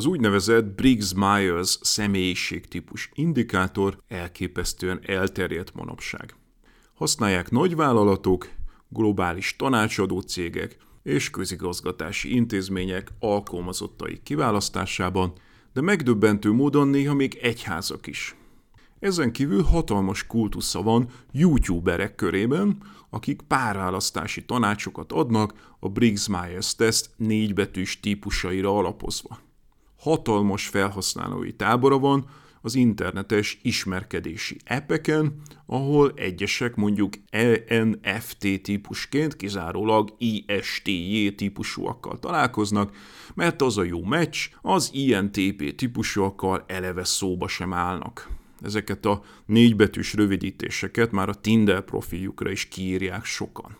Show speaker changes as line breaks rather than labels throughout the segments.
Az úgynevezett Briggs-Myers személyiségtípus indikátor elképesztően elterjedt manapság. Használják nagyvállalatok, globális tanácsadó cégek és közigazgatási intézmények alkalmazottai kiválasztásában, de megdöbbentő módon néha még egyházak is. Ezen kívül hatalmas kultusza van youtuberek körében, akik párválasztási tanácsokat adnak a Briggs-Myers teszt négybetűs típusaira alapozva hatalmas felhasználói tábora van az internetes ismerkedési appeken, ahol egyesek mondjuk ENFT típusként kizárólag ISTJ típusúakkal találkoznak, mert az a jó meccs, az INTP típusúakkal eleve szóba sem állnak. Ezeket a négybetűs rövidítéseket már a Tinder profiljukra is kiírják sokan.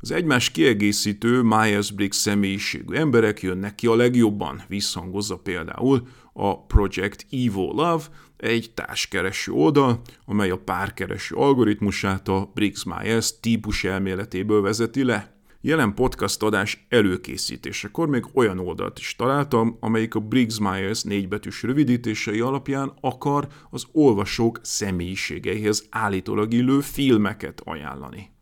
Az egymás kiegészítő Myers-Briggs személyiségű emberek jönnek ki a legjobban, visszhangozza például a Project Evo Love, egy társkereső oldal, amely a párkereső algoritmusát a Briggs-Myers típus elméletéből vezeti le. Jelen podcast adás előkészítésekor még olyan oldalt is találtam, amelyik a Briggs-Myers négybetűs rövidítései alapján akar az olvasók személyiségeihez állítólag illő filmeket ajánlani.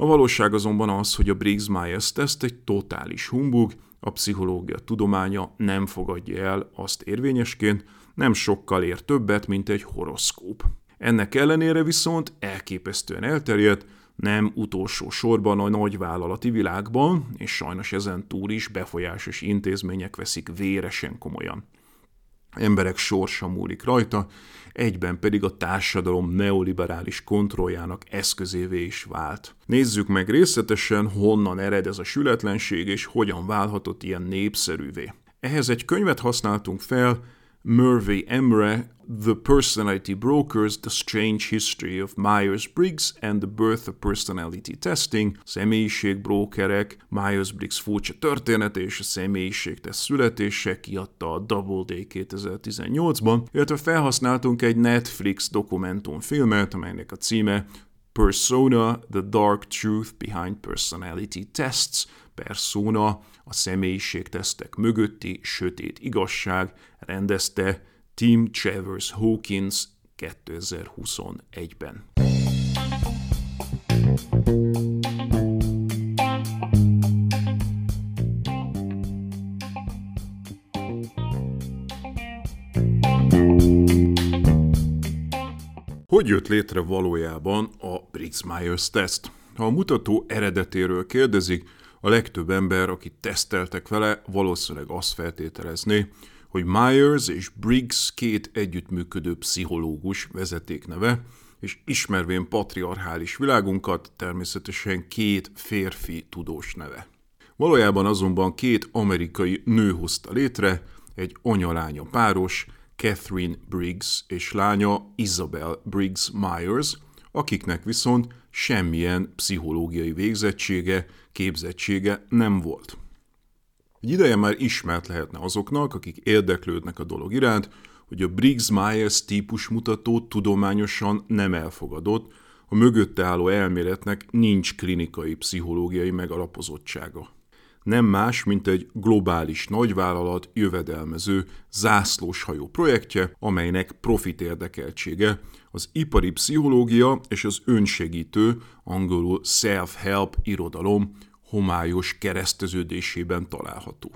A valóság azonban az, hogy a Briggs-Myers teszt egy totális humbug, a pszichológia tudománya nem fogadja el azt érvényesként, nem sokkal ér többet, mint egy horoszkóp. Ennek ellenére viszont elképesztően elterjedt, nem utolsó sorban a nagyvállalati világban, és sajnos ezen túl is befolyásos intézmények veszik véresen komolyan. Emberek sorsa múlik rajta, egyben pedig a társadalom neoliberális kontrolljának eszközévé is vált. Nézzük meg részletesen, honnan ered ez a sületlenség, és hogyan válhatott ilyen népszerűvé. Ehhez egy könyvet használtunk fel, Murphy Emre, The Personality Brokers, The Strange History of Myers-Briggs and the Birth of Personality Testing, személyiségbrókerek, Myers-Briggs furcsa története és a személyiségtest születése kiadta a Doubleday 2018-ban, illetve felhasználtunk egy Netflix dokumentumfilmet, amelynek a címe Persona, The Dark Truth Behind Personality Tests, Persona, a személyiségtesztek mögötti sötét igazság, rendezte Tim Travers Hawkins 2021-ben. Hogy jött létre valójában a Briggs-Myers teszt? Ha a mutató eredetéről kérdezik, a legtöbb ember, akit teszteltek vele, valószínűleg azt feltételezné, hogy Myers és Briggs két együttműködő pszichológus vezetékneve, és ismervén patriarchális világunkat természetesen két férfi tudós neve. Valójában azonban két amerikai nő hozta létre, egy anya-lánya páros, Catherine Briggs és lánya Isabel Briggs Myers, akiknek viszont semmilyen pszichológiai végzettsége, képzettsége nem volt. Egy ideje már ismert lehetne azoknak, akik érdeklődnek a dolog iránt, hogy a Briggs-Myers típus mutató tudományosan nem elfogadott, a mögötte álló elméletnek nincs klinikai pszichológiai megalapozottsága. Nem más, mint egy globális nagyvállalat jövedelmező zászlóshajó projektje, amelynek profit érdekeltsége az ipari pszichológia és az önsegítő, angolul self-help irodalom homályos kereszteződésében található.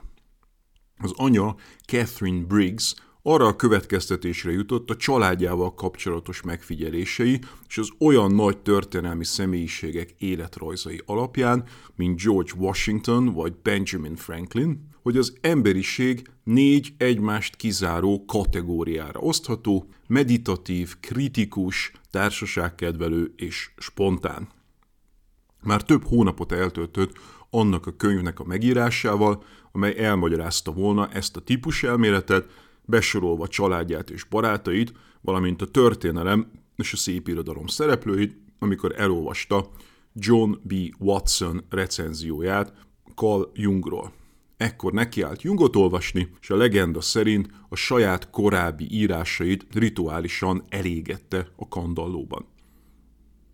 Az anya, Catherine Briggs, arra a következtetésre jutott a családjával kapcsolatos megfigyelései és az olyan nagy történelmi személyiségek életrajzai alapján, mint George Washington vagy Benjamin Franklin, hogy az emberiség négy egymást kizáró kategóriára osztható, meditatív, kritikus, társaságkedvelő és spontán. Már több hónapot eltöltött annak a könyvnek a megírásával, amely elmagyarázta volna ezt a típus elméletet, besorolva családját és barátait, valamint a történelem és a szép irodalom szereplőit, amikor elolvasta John B. Watson recenzióját Carl Jungról. Ekkor nekiállt Jungot olvasni, és a legenda szerint a saját korábbi írásait rituálisan elégette a kandallóban.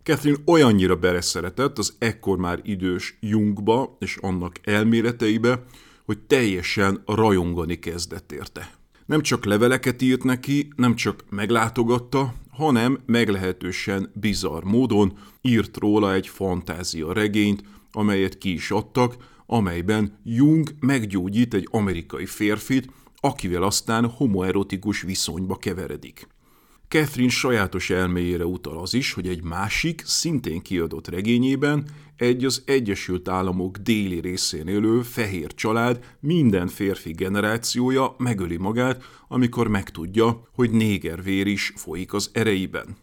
Catherine olyannyira beleszeretett az ekkor már idős Jungba és annak elméleteibe, hogy teljesen rajongani kezdett érte. Nem csak leveleket írt neki, nem csak meglátogatta, hanem meglehetősen bizarr módon írt róla egy fantázia regényt, amelyet ki is adtak, amelyben Jung meggyógyít egy amerikai férfit, akivel aztán homoerotikus viszonyba keveredik. Catherine sajátos elméjére utal az is, hogy egy másik, szintén kiadott regényében egy az Egyesült Államok déli részén élő fehér család minden férfi generációja megöli magát, amikor megtudja, hogy négervér is folyik az ereiben.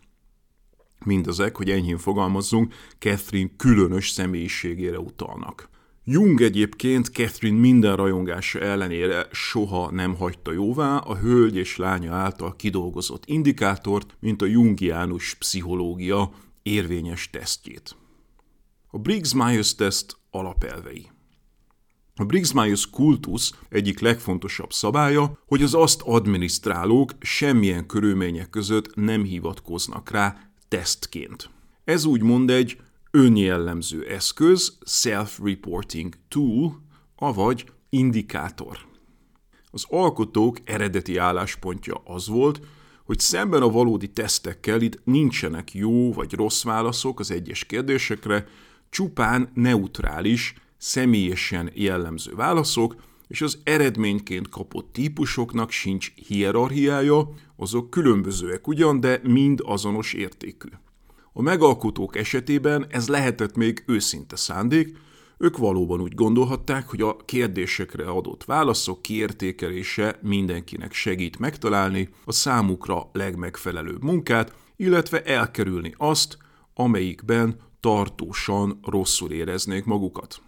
Mindezek, hogy enyhén fogalmazzunk, Catherine különös személyiségére utalnak. Jung egyébként Catherine minden rajongása ellenére soha nem hagyta jóvá a hölgy és lánya által kidolgozott indikátort, mint a jungiánus pszichológia érvényes tesztjét. A Briggs-Myers teszt alapelvei. A Briggs-Myers kultusz egyik legfontosabb szabálya, hogy az azt adminisztrálók semmilyen körülmények között nem hivatkoznak rá tesztként. Ez úgymond egy önjellemző eszköz, self-reporting tool, avagy indikátor. Az alkotók eredeti álláspontja az volt, hogy szemben a valódi tesztekkel itt nincsenek jó vagy rossz válaszok az egyes kérdésekre, csupán neutrális, személyesen jellemző válaszok, és az eredményként kapott típusoknak sincs hierarchiája, azok különbözőek ugyan, de mind azonos értékű. A megalkotók esetében ez lehetett még őszinte szándék, ők valóban úgy gondolhatták, hogy a kérdésekre adott válaszok kiértékelése mindenkinek segít megtalálni a számukra legmegfelelőbb munkát, illetve elkerülni azt, amelyikben tartósan rosszul éreznék magukat.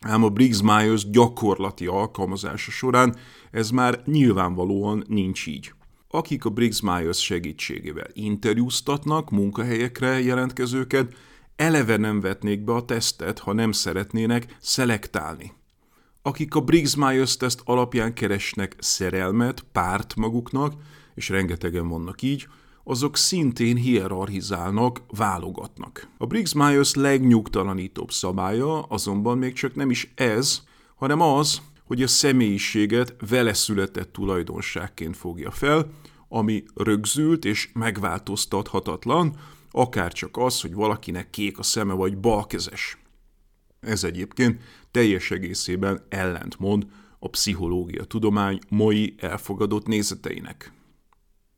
Ám a Briggs-Myers gyakorlati alkalmazása során ez már nyilvánvalóan nincs így akik a Briggs Myers segítségével interjúztatnak munkahelyekre jelentkezőket, eleve nem vetnék be a tesztet, ha nem szeretnének szelektálni. Akik a Briggs Myers teszt alapján keresnek szerelmet, párt maguknak, és rengetegen vannak így, azok szintén hierarchizálnak, válogatnak. A Briggs Myers legnyugtalanítóbb szabálya azonban még csak nem is ez, hanem az, hogy a személyiséget vele született tulajdonságként fogja fel, ami rögzült és megváltoztathatatlan, akár csak az, hogy valakinek kék a szeme vagy balkezes. Ez egyébként teljes egészében ellentmond a pszichológia tudomány mai elfogadott nézeteinek.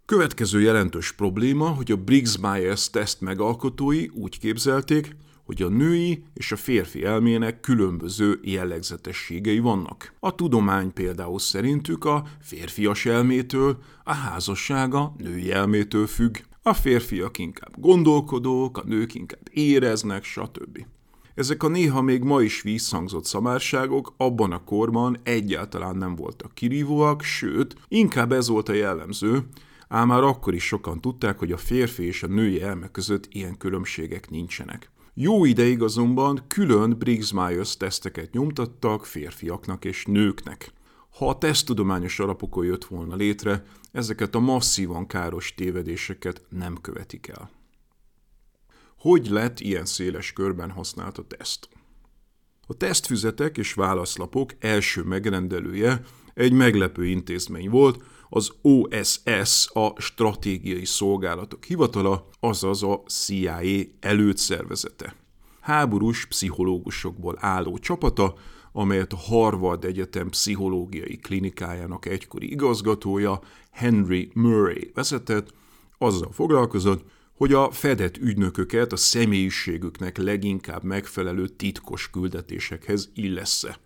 Következő jelentős probléma, hogy a Briggs-Myers teszt megalkotói úgy képzelték, hogy a női és a férfi elmének különböző jellegzetességei vannak. A tudomány például szerintük a férfias elmétől, a házassága női elmétől függ. A férfiak inkább gondolkodók, a nők inkább éreznek, stb. Ezek a néha még ma is visszhangzott szamárságok abban a korban egyáltalán nem voltak kirívóak, sőt, inkább ez volt a jellemző, ám már akkor is sokan tudták, hogy a férfi és a női elme között ilyen különbségek nincsenek. Jó ideig azonban külön Briggs-Myers teszteket nyomtattak férfiaknak és nőknek. Ha a teszttudományos alapokon jött volna létre, ezeket a masszívan káros tévedéseket nem követik el. Hogy lett ilyen széles körben használt a teszt? A tesztfüzetek és válaszlapok első megrendelője egy meglepő intézmény volt, az OSS, a Stratégiai Szolgálatok Hivatala, azaz a CIA előtszervezete. Háborús pszichológusokból álló csapata, amelyet a Harvard Egyetem pszichológiai klinikájának egykori igazgatója Henry Murray vezetett, azzal foglalkozott, hogy a fedett ügynököket a személyiségüknek leginkább megfelelő titkos küldetésekhez illesse.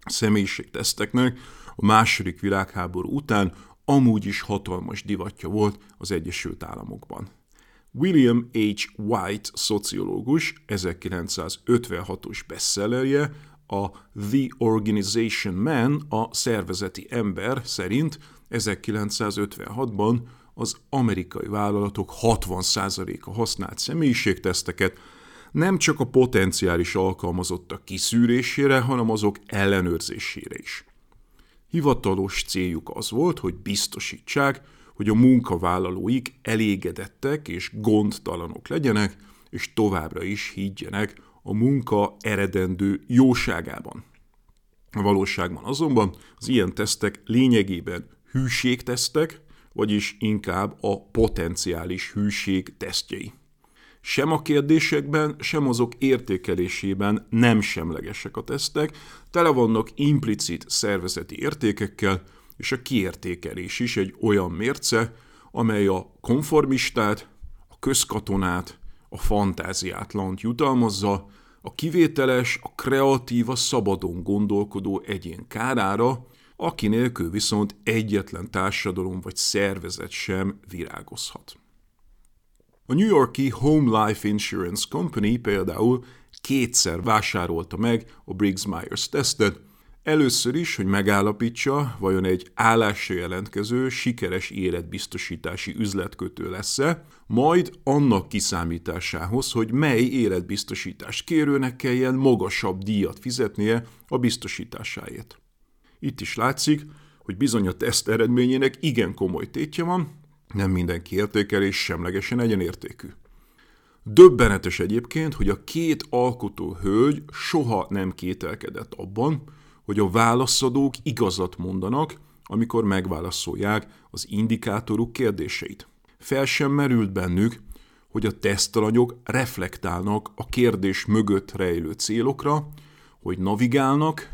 A személyiségteszteknek a második világháború után amúgy is hatalmas divatja volt az Egyesült Államokban. William H. White szociológus 1956-os bestsellerje a The Organization Man, a szervezeti ember szerint 1956-ban az amerikai vállalatok 60%-a használt személyiségteszteket, nem csak a potenciális alkalmazottak kiszűrésére, hanem azok ellenőrzésére is. Hivatalos céljuk az volt, hogy biztosítsák, hogy a munkavállalóik elégedettek és gondtalanok legyenek, és továbbra is higgyenek a munka eredendő jóságában. A valóságban azonban az ilyen tesztek lényegében hűségtesztek, vagyis inkább a potenciális hűség tesztjei. Sem a kérdésekben, sem azok értékelésében nem semlegesek a tesztek, tele vannak implicit szervezeti értékekkel, és a kiértékelés is egy olyan mérce, amely a konformistát, a közkatonát, a fantáziátlant jutalmazza, a kivételes, a kreatív, a szabadon gondolkodó egyén kárára, aki nélkül viszont egyetlen társadalom vagy szervezet sem virágozhat. A New Yorki Home Life Insurance Company például kétszer vásárolta meg a Briggs-Myers tesztet, Először is, hogy megállapítsa, vajon egy állásra jelentkező, sikeres életbiztosítási üzletkötő lesz-e, majd annak kiszámításához, hogy mely életbiztosítás kérőnek kelljen magasabb díjat fizetnie a biztosításáért. Itt is látszik, hogy bizony a teszt eredményének igen komoly tétje van, nem mindenki értékelés semlegesen egyenértékű. Döbbenetes egyébként, hogy a két alkotó hölgy soha nem kételkedett abban, hogy a válaszadók igazat mondanak, amikor megválaszolják az indikátoruk kérdéseit. Fel sem merült bennük, hogy a tesztalanyok reflektálnak a kérdés mögött rejlő célokra, hogy navigálnak,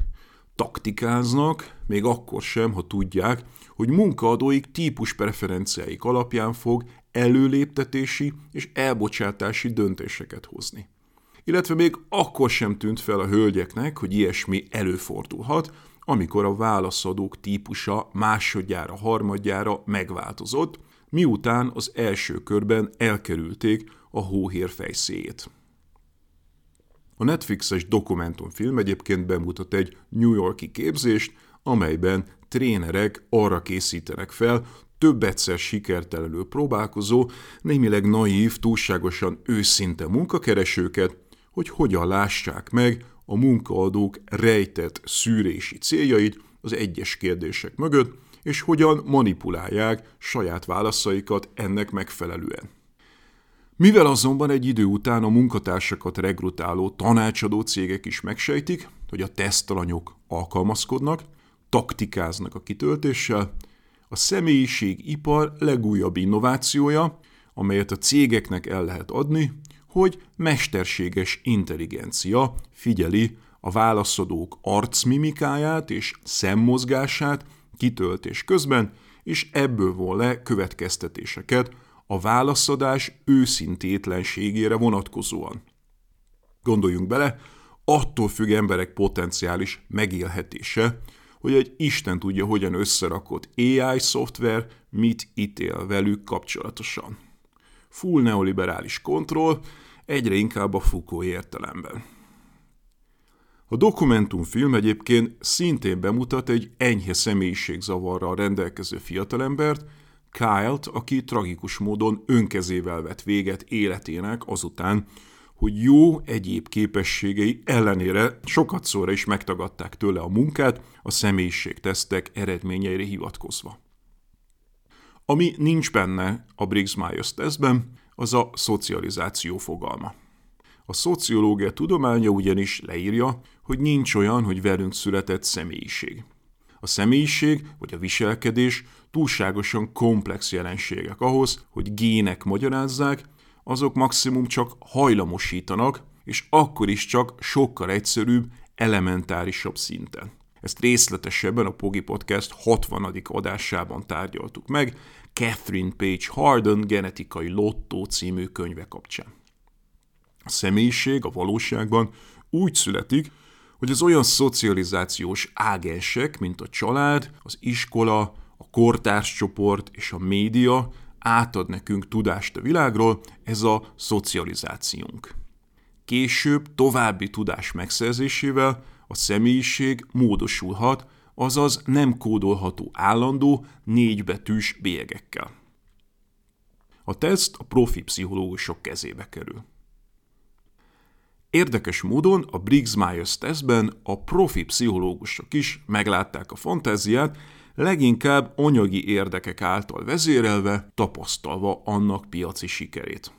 taktikáznak, még akkor sem, ha tudják, hogy munkaadóik típus preferenciáik alapján fog előléptetési és elbocsátási döntéseket hozni illetve még akkor sem tűnt fel a hölgyeknek, hogy ilyesmi előfordulhat, amikor a válaszadók típusa másodjára, harmadjára megváltozott, miután az első körben elkerülték a hóhér fejszéjét. A Netflixes dokumentumfilm egyébként bemutat egy New Yorki képzést, amelyben trénerek arra készítenek fel több egyszer sikertelenül próbálkozó, némileg naív, túlságosan őszinte munkakeresőket, hogy hogyan lássák meg a munkaadók rejtett szűrési céljait az egyes kérdések mögött, és hogyan manipulálják saját válaszaikat ennek megfelelően. Mivel azonban egy idő után a munkatársakat regrutáló tanácsadó cégek is megsejtik, hogy a tesztalanyok alkalmazkodnak, taktikáznak a kitöltéssel, a személyiségipar legújabb innovációja, amelyet a cégeknek el lehet adni, hogy mesterséges intelligencia figyeli a válaszadók arcmimikáját és szemmozgását kitöltés közben, és ebből von le következtetéseket a válaszadás őszintétlenségére vonatkozóan. Gondoljunk bele, attól függ emberek potenciális megélhetése, hogy egy Isten tudja, hogyan összerakott AI szoftver mit ítél velük kapcsolatosan. Full neoliberális kontroll, egyre inkább a Foucault értelemben. A dokumentumfilm egyébként szintén bemutat egy enyhe személyiségzavarral rendelkező fiatalembert, Kyle-t, aki tragikus módon önkezével vett véget életének azután, hogy jó egyéb képességei ellenére sokat szóra is megtagadták tőle a munkát a személyiségtesztek eredményeire hivatkozva. Ami nincs benne a Briggs-Myers tesztben, az a szocializáció fogalma. A szociológia tudománya ugyanis leírja, hogy nincs olyan, hogy velünk született személyiség. A személyiség vagy a viselkedés túlságosan komplex jelenségek ahhoz, hogy gének magyarázzák, azok maximum csak hajlamosítanak, és akkor is csak sokkal egyszerűbb legelementárisabb szinten. Ezt részletesebben a Pogi Podcast 60. adásában tárgyaltuk meg, Catherine Page Harden genetikai lottó című könyve kapcsán. A személyiség a valóságban úgy születik, hogy az olyan szocializációs ágensek, mint a család, az iskola, a kortárscsoport és a média átad nekünk tudást a világról, ez a szocializációnk. Később további tudás megszerzésével a személyiség módosulhat, azaz nem kódolható állandó négybetűs bélyegekkel. A teszt a profi pszichológusok kezébe kerül. Érdekes módon a Briggs-Myers tesztben a profi pszichológusok is meglátták a fantáziát, leginkább anyagi érdekek által vezérelve, tapasztalva annak piaci sikerét.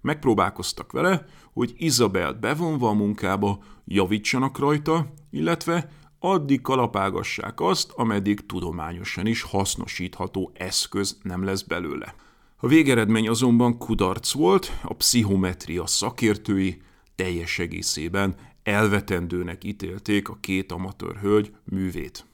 Megpróbálkoztak vele, hogy Izabelt bevonva a munkába javítsanak rajta, illetve addig kalapágassák azt, ameddig tudományosan is hasznosítható eszköz nem lesz belőle. A végeredmény azonban kudarc volt, a pszichometria szakértői teljes egészében elvetendőnek ítélték a két amatőr hölgy művét.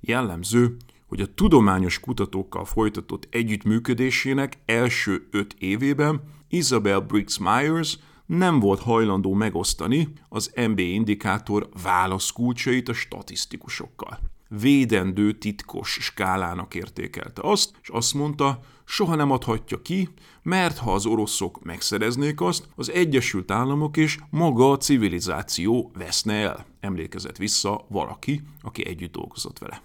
Jellemző, hogy a tudományos kutatókkal folytatott együttműködésének első öt évében Isabel Briggs Myers nem volt hajlandó megosztani az MB indikátor válaszkulcsait a statisztikusokkal. Védendő titkos skálának értékelte azt, és azt mondta, soha nem adhatja ki, mert ha az oroszok megszereznék azt, az Egyesült Államok és maga a civilizáció veszne el. Emlékezett vissza valaki, aki együtt dolgozott vele.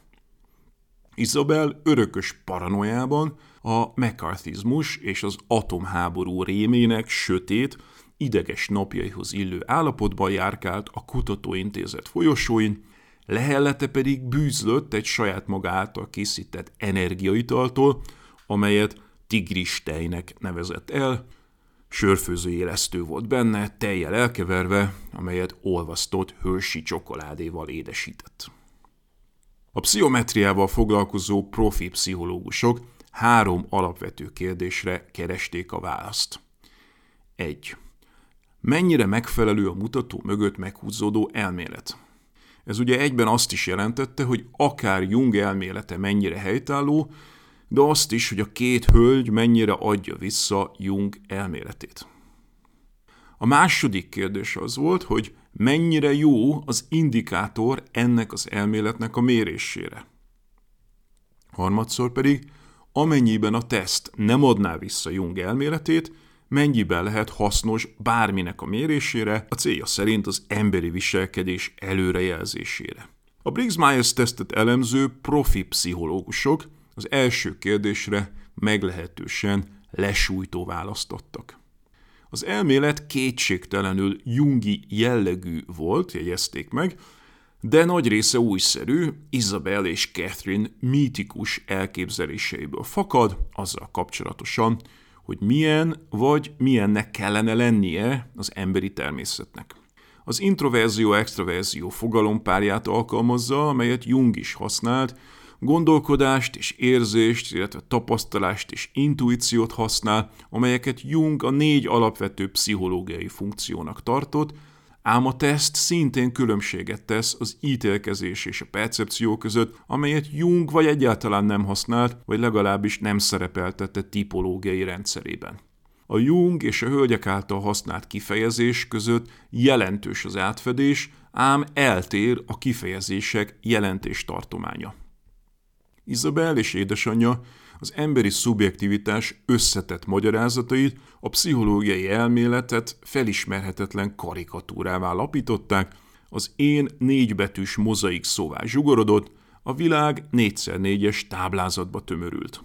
Isabel örökös paranoiában a McCarthyzmus és az atomháború rémének sötét, ideges napjaihoz illő állapotban járkált a kutatóintézet folyosóin, lehellete pedig bűzlött egy saját maga által készített energiaitaltól, amelyet tigristejnek nevezett el, sörfőző élesztő volt benne, tejjel elkeverve, amelyet olvasztott hősi csokoládéval édesített. A pszichometriával foglalkozó profi pszichológusok három alapvető kérdésre keresték a választ. 1. Mennyire megfelelő a mutató mögött meghúzódó elmélet? Ez ugye egyben azt is jelentette, hogy akár Jung elmélete mennyire helytálló, de azt is, hogy a két hölgy mennyire adja vissza Jung elméletét. A második kérdés az volt, hogy mennyire jó az indikátor ennek az elméletnek a mérésére. Harmadszor pedig, amennyiben a teszt nem adná vissza Jung elméletét, mennyiben lehet hasznos bárminek a mérésére, a célja szerint az emberi viselkedés előrejelzésére. A Briggs-Myers tesztet elemző profi pszichológusok az első kérdésre meglehetősen lesújtó választottak. Az elmélet kétségtelenül jungi jellegű volt, jegyezték meg, de nagy része újszerű, Isabel és Catherine mítikus elképzeléseiből fakad, azzal kapcsolatosan, hogy milyen vagy milyennek kellene lennie az emberi természetnek. Az introverzió-extraverzió fogalompárját alkalmazza, amelyet Jung is használt, gondolkodást és érzést, illetve tapasztalást és intuíciót használ, amelyeket Jung a négy alapvető pszichológiai funkciónak tartott, ám a teszt szintén különbséget tesz az ítélkezés és a percepció között, amelyet Jung vagy egyáltalán nem használt, vagy legalábbis nem szerepeltette tipológiai rendszerében. A Jung és a hölgyek által használt kifejezés között jelentős az átfedés, ám eltér a kifejezések jelentéstartománya. Izabel és édesanyja az emberi szubjektivitás összetett magyarázatait, a pszichológiai elméletet felismerhetetlen karikatúrává lapították, az én négybetűs mozaik szóvá zsugorodott, a világ 4x4-es táblázatba tömörült.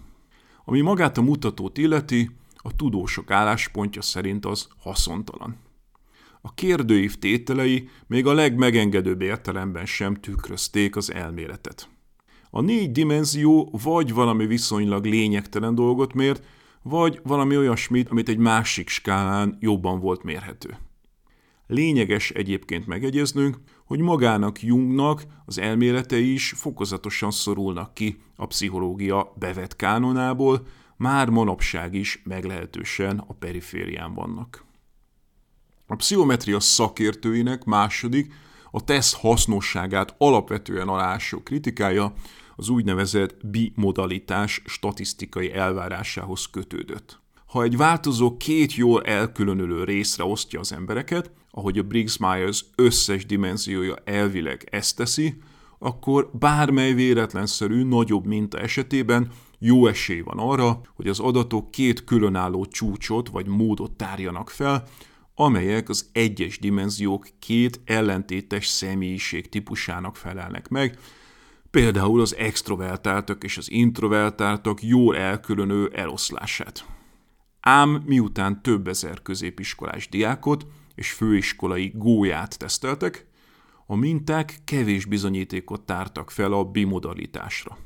Ami magát a mutatót illeti, a tudósok álláspontja szerint az haszontalan. A kérdőív tételei még a legmegengedőbb értelemben sem tükrözték az elméletet. A négy dimenzió vagy valami viszonylag lényegtelen dolgot mért, vagy valami olyasmit, amit egy másik skálán jobban volt mérhető. Lényeges egyébként megegyeznünk, hogy magának Jungnak az elméletei is fokozatosan szorulnak ki a pszichológia bevett kánonából, már manapság is meglehetősen a periférián vannak. A pszichometria szakértőinek második, a teszt hasznosságát alapvetően alásó kritikája az úgynevezett bimodalitás statisztikai elvárásához kötődött. Ha egy változó két jól elkülönülő részre osztja az embereket, ahogy a Briggs-Myers összes dimenziója elvileg ezt teszi, akkor bármely véletlenszerű nagyobb minta esetében jó esély van arra, hogy az adatok két különálló csúcsot vagy módot tárjanak fel, amelyek az egyes dimenziók két ellentétes személyiség típusának felelnek meg, például az extrovertáltak és az introvertáltak jól elkülönő eloszlását. Ám miután több ezer középiskolás diákot és főiskolai gólyát teszteltek, a minták kevés bizonyítékot tártak fel a bimodalitásra.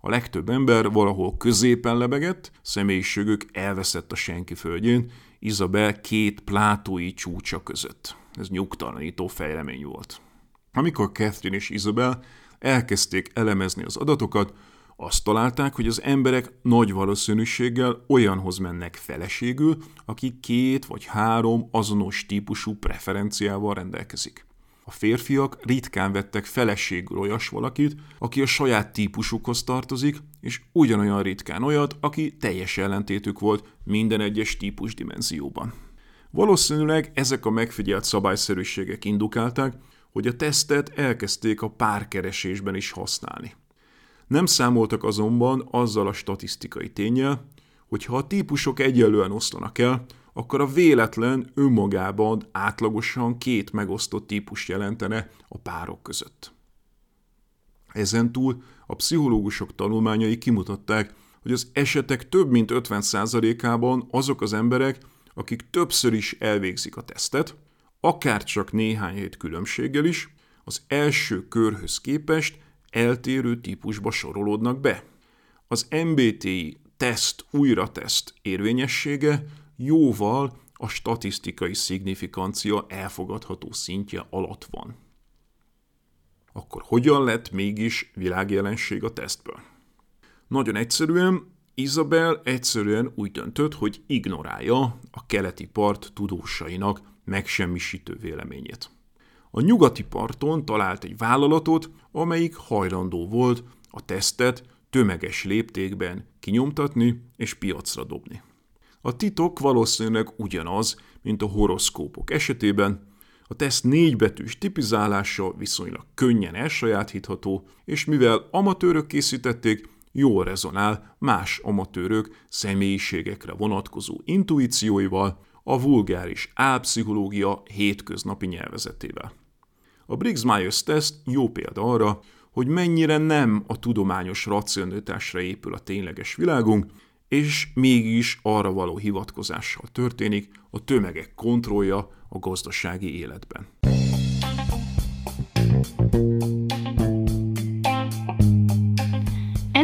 A legtöbb ember valahol középen lebegett, személyiségük elveszett a senki földjén, Izabel két plátói csúcsa között. Ez nyugtalanító fejlemény volt. Amikor Catherine és Isabel elkezdték elemezni az adatokat, azt találták, hogy az emberek nagy valószínűséggel olyanhoz mennek feleségül, aki két vagy három azonos típusú preferenciával rendelkezik. A férfiak ritkán vettek feleségül olyas valakit, aki a saját típusukhoz tartozik, és ugyanolyan ritkán olyat, aki teljes ellentétük volt minden egyes típus dimenzióban. Valószínűleg ezek a megfigyelt szabályszerűségek indukálták, hogy a tesztet elkezdték a párkeresésben is használni. Nem számoltak azonban azzal a statisztikai tényel, hogy ha a típusok egyenlően oszlanak el, akkor a véletlen önmagában átlagosan két megosztott típus jelentene a párok között. Ezentúl a pszichológusok tanulmányai kimutatták, hogy az esetek több mint 50%-ában azok az emberek, akik többször is elvégzik a tesztet, akár csak néhány hét különbséggel is, az első körhöz képest eltérő típusba sorolódnak be. Az MBTI teszt újrateszt érvényessége jóval a statisztikai szignifikancia elfogadható szintje alatt van. Akkor hogyan lett mégis világjelenség a tesztből? Nagyon egyszerűen, Isabel egyszerűen úgy döntött, hogy ignorálja a keleti part tudósainak megsemmisítő véleményét. A nyugati parton talált egy vállalatot, amelyik hajlandó volt a tesztet tömeges léptékben kinyomtatni és piacra dobni. A titok valószínűleg ugyanaz, mint a horoszkópok esetében, a teszt négybetűs tipizálása viszonylag könnyen elsajátítható, és mivel amatőrök készítették, jól rezonál más amatőrök személyiségekre vonatkozó intuícióival, a vulgáris álpszichológia hétköznapi nyelvezetével. A Briggs-Myers teszt jó példa arra, hogy mennyire nem a tudományos racionalitásra épül a tényleges világunk, és mégis arra való hivatkozással történik a tömegek kontrollja a gazdasági életben.